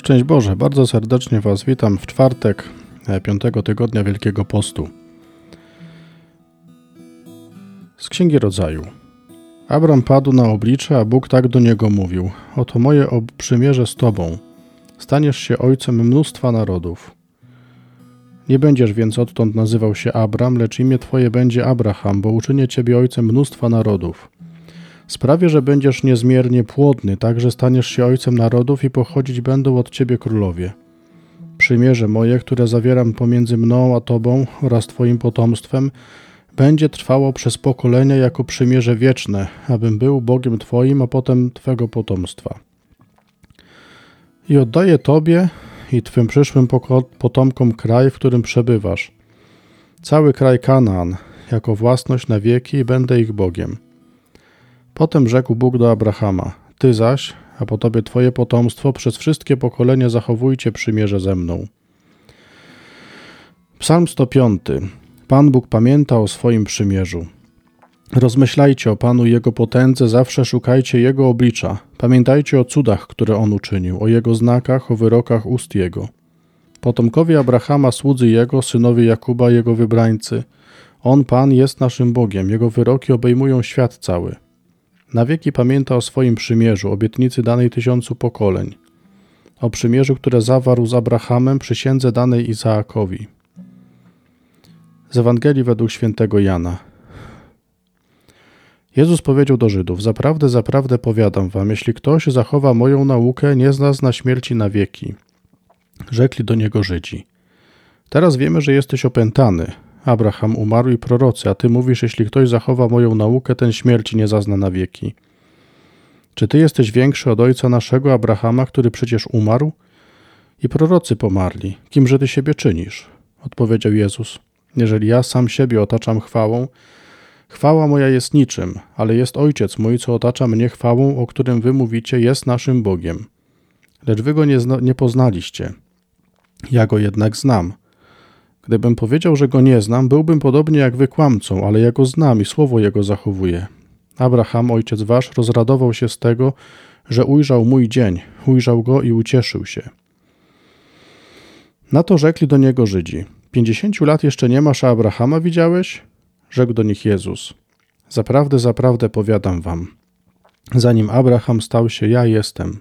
Szczęść Boże, bardzo serdecznie Was witam w czwartek e, piątego tygodnia Wielkiego Postu. Z Księgi Rodzaju. Abram padł na oblicze, a Bóg tak do niego mówił: Oto moje przymierze z Tobą. Staniesz się ojcem mnóstwa narodów. Nie będziesz więc odtąd nazywał się Abram, lecz imię Twoje będzie Abraham, bo uczynię Ciebie ojcem mnóstwa narodów. Sprawię, że będziesz niezmiernie płodny, tak że staniesz się ojcem narodów i pochodzić będą od ciebie królowie. Przymierze moje, które zawieram pomiędzy mną a tobą oraz twoim potomstwem, będzie trwało przez pokolenia jako przymierze wieczne, abym był Bogiem twoim, a potem twego potomstwa. I oddaję tobie i twym przyszłym potomkom kraj, w którym przebywasz. Cały kraj Kanaan, jako własność na wieki będę ich Bogiem. Potem rzekł Bóg do Abrahama: Ty zaś, a po tobie twoje potomstwo, przez wszystkie pokolenia zachowujcie przymierze ze mną. Psalm 105. Pan Bóg pamięta o swoim przymierzu. Rozmyślajcie o Panu i Jego potędze, zawsze szukajcie Jego oblicza. Pamiętajcie o cudach, które On uczynił, o Jego znakach, o wyrokach ust Jego. Potomkowie Abrahama, słudzy Jego, synowie Jakuba, Jego wybrańcy. On, Pan, jest naszym Bogiem, Jego wyroki obejmują świat cały. Na wieki pamięta o swoim przymierzu, obietnicy danej tysiącu pokoleń, o przymierzu, które zawarł z Abrahamem, przysiędze danej Izaakowi. Z Ewangelii według świętego Jana. Jezus powiedział do Żydów: Zaprawdę, zaprawdę powiadam wam, jeśli ktoś zachowa moją naukę, nie zna śmierci na wieki. Rzekli do niego Żydzi. Teraz wiemy, że jesteś opętany, Abraham umarł i prorocy, a ty mówisz, jeśli ktoś zachowa moją naukę, ten śmierci nie zazna na wieki. Czy ty jesteś większy od ojca naszego Abrahama, który przecież umarł? I prorocy pomarli. Kimże ty siebie czynisz? Odpowiedział Jezus. Jeżeli ja sam siebie otaczam chwałą, chwała moja jest niczym, ale jest Ojciec mój, co otacza mnie chwałą, o którym wy mówicie, jest naszym Bogiem. Lecz wy go nie, nie poznaliście. Ja go jednak znam. Gdybym powiedział, że go nie znam, byłbym podobnie jak wy kłamcą, ale ja go znam i słowo jego zachowuję. Abraham, ojciec wasz, rozradował się z tego, że ujrzał mój dzień, ujrzał go i ucieszył się. Na to rzekli do niego Żydzi: Pięćdziesięciu lat jeszcze nie masz, a Abrahama widziałeś? Rzekł do nich Jezus: Zaprawdę, zaprawdę powiadam wam. Zanim Abraham stał się, ja jestem.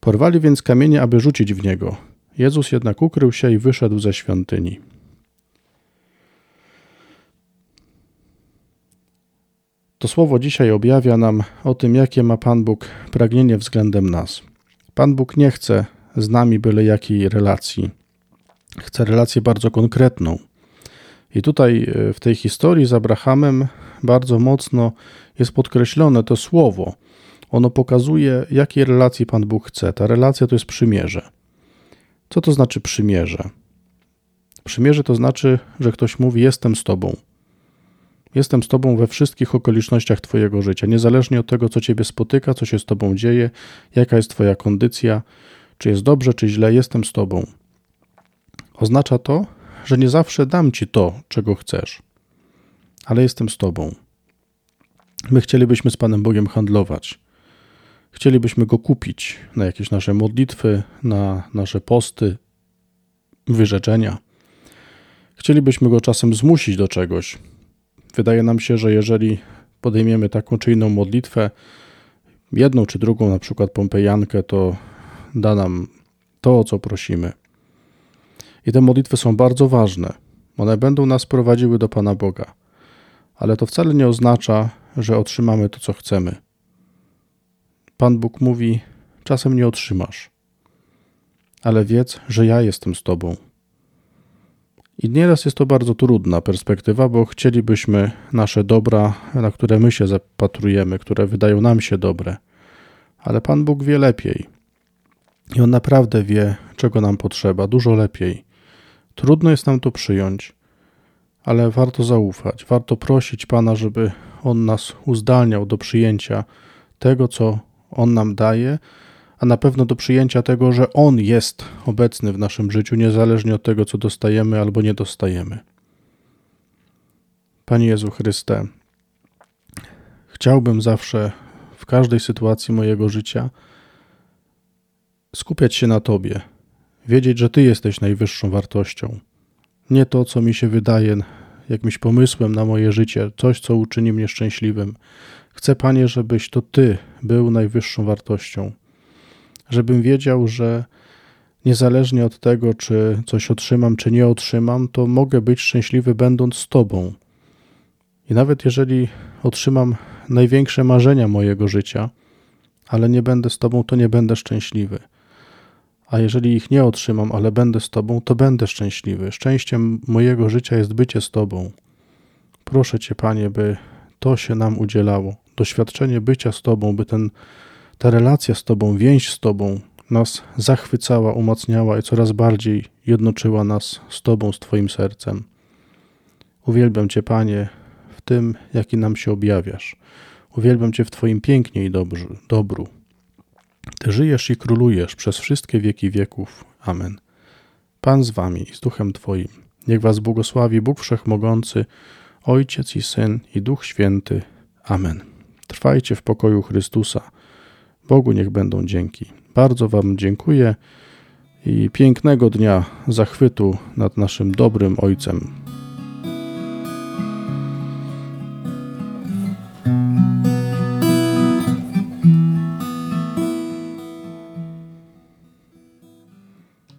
Porwali więc kamienie, aby rzucić w niego. Jezus jednak ukrył się i wyszedł ze świątyni. To słowo dzisiaj objawia nam o tym, jakie ma Pan Bóg pragnienie względem nas. Pan Bóg nie chce z nami byle jakiej relacji. Chce relację bardzo konkretną. I tutaj e, w tej historii z Abrahamem bardzo mocno jest podkreślone to słowo. Ono pokazuje, jakiej relacji Pan Bóg chce. Ta relacja to jest przymierze. Co to znaczy przymierze? Przymierze to znaczy, że ktoś mówi: Jestem z Tobą. Jestem z Tobą we wszystkich okolicznościach Twojego życia, niezależnie od tego, co Ciebie spotyka, co się z Tobą dzieje, jaka jest Twoja kondycja, czy jest dobrze, czy źle, jestem z Tobą. Oznacza to, że nie zawsze dam Ci to, czego chcesz, ale jestem z Tobą. My chcielibyśmy z Panem Bogiem handlować. Chcielibyśmy go kupić na jakieś nasze modlitwy, na nasze posty, wyrzeczenia. Chcielibyśmy go czasem zmusić do czegoś. Wydaje nam się, że jeżeli podejmiemy taką czy inną modlitwę, jedną czy drugą, na przykład Pompejankę, to da nam to, o co prosimy. I te modlitwy są bardzo ważne. One będą nas prowadziły do Pana Boga. Ale to wcale nie oznacza, że otrzymamy to, co chcemy. Pan Bóg mówi: Czasem nie otrzymasz, ale wiedz, że ja jestem z Tobą. I nieraz jest to bardzo trudna perspektywa, bo chcielibyśmy nasze dobra, na które my się zapatrujemy, które wydają nam się dobre, ale Pan Bóg wie lepiej. I On naprawdę wie, czego nam potrzeba, dużo lepiej. Trudno jest nam to przyjąć, ale warto zaufać, warto prosić Pana, żeby On nas uzdalniał do przyjęcia tego, co on nam daje, a na pewno do przyjęcia tego, że On jest obecny w naszym życiu, niezależnie od tego, co dostajemy albo nie dostajemy. Panie Jezu Chryste, chciałbym zawsze w każdej sytuacji mojego życia skupiać się na Tobie, wiedzieć, że Ty jesteś najwyższą wartością. Nie to, co mi się wydaje jakimś pomysłem na moje życie, coś, co uczyni mnie szczęśliwym. Chcę, Panie, żebyś to Ty był najwyższą wartością. Żebym wiedział, że niezależnie od tego, czy coś otrzymam, czy nie otrzymam, to mogę być szczęśliwy, będąc z Tobą. I nawet jeżeli otrzymam największe marzenia mojego życia, ale nie będę z Tobą, to nie będę szczęśliwy. A jeżeli ich nie otrzymam, ale będę z Tobą, to będę szczęśliwy. Szczęściem mojego życia jest bycie z Tobą. Proszę Cię, Panie, by to się nam udzielało. Doświadczenie bycia z Tobą, by ten, ta relacja z Tobą, więź z Tobą nas zachwycała, umacniała i coraz bardziej jednoczyła nas z Tobą, z Twoim sercem. Uwielbiam Cię, Panie, w tym, jaki nam się objawiasz. Uwielbiam Cię w Twoim pięknie i dobru. dobru. Ty żyjesz i królujesz przez wszystkie wieki wieków. Amen. Pan z Wami i z Duchem Twoim. Niech Was błogosławi Bóg Wszechmogący, Ojciec i Syn i Duch Święty. Amen. Trwajcie w pokoju Chrystusa. Bogu niech będą dzięki. Bardzo Wam dziękuję i pięknego dnia zachwytu nad naszym dobrym Ojcem.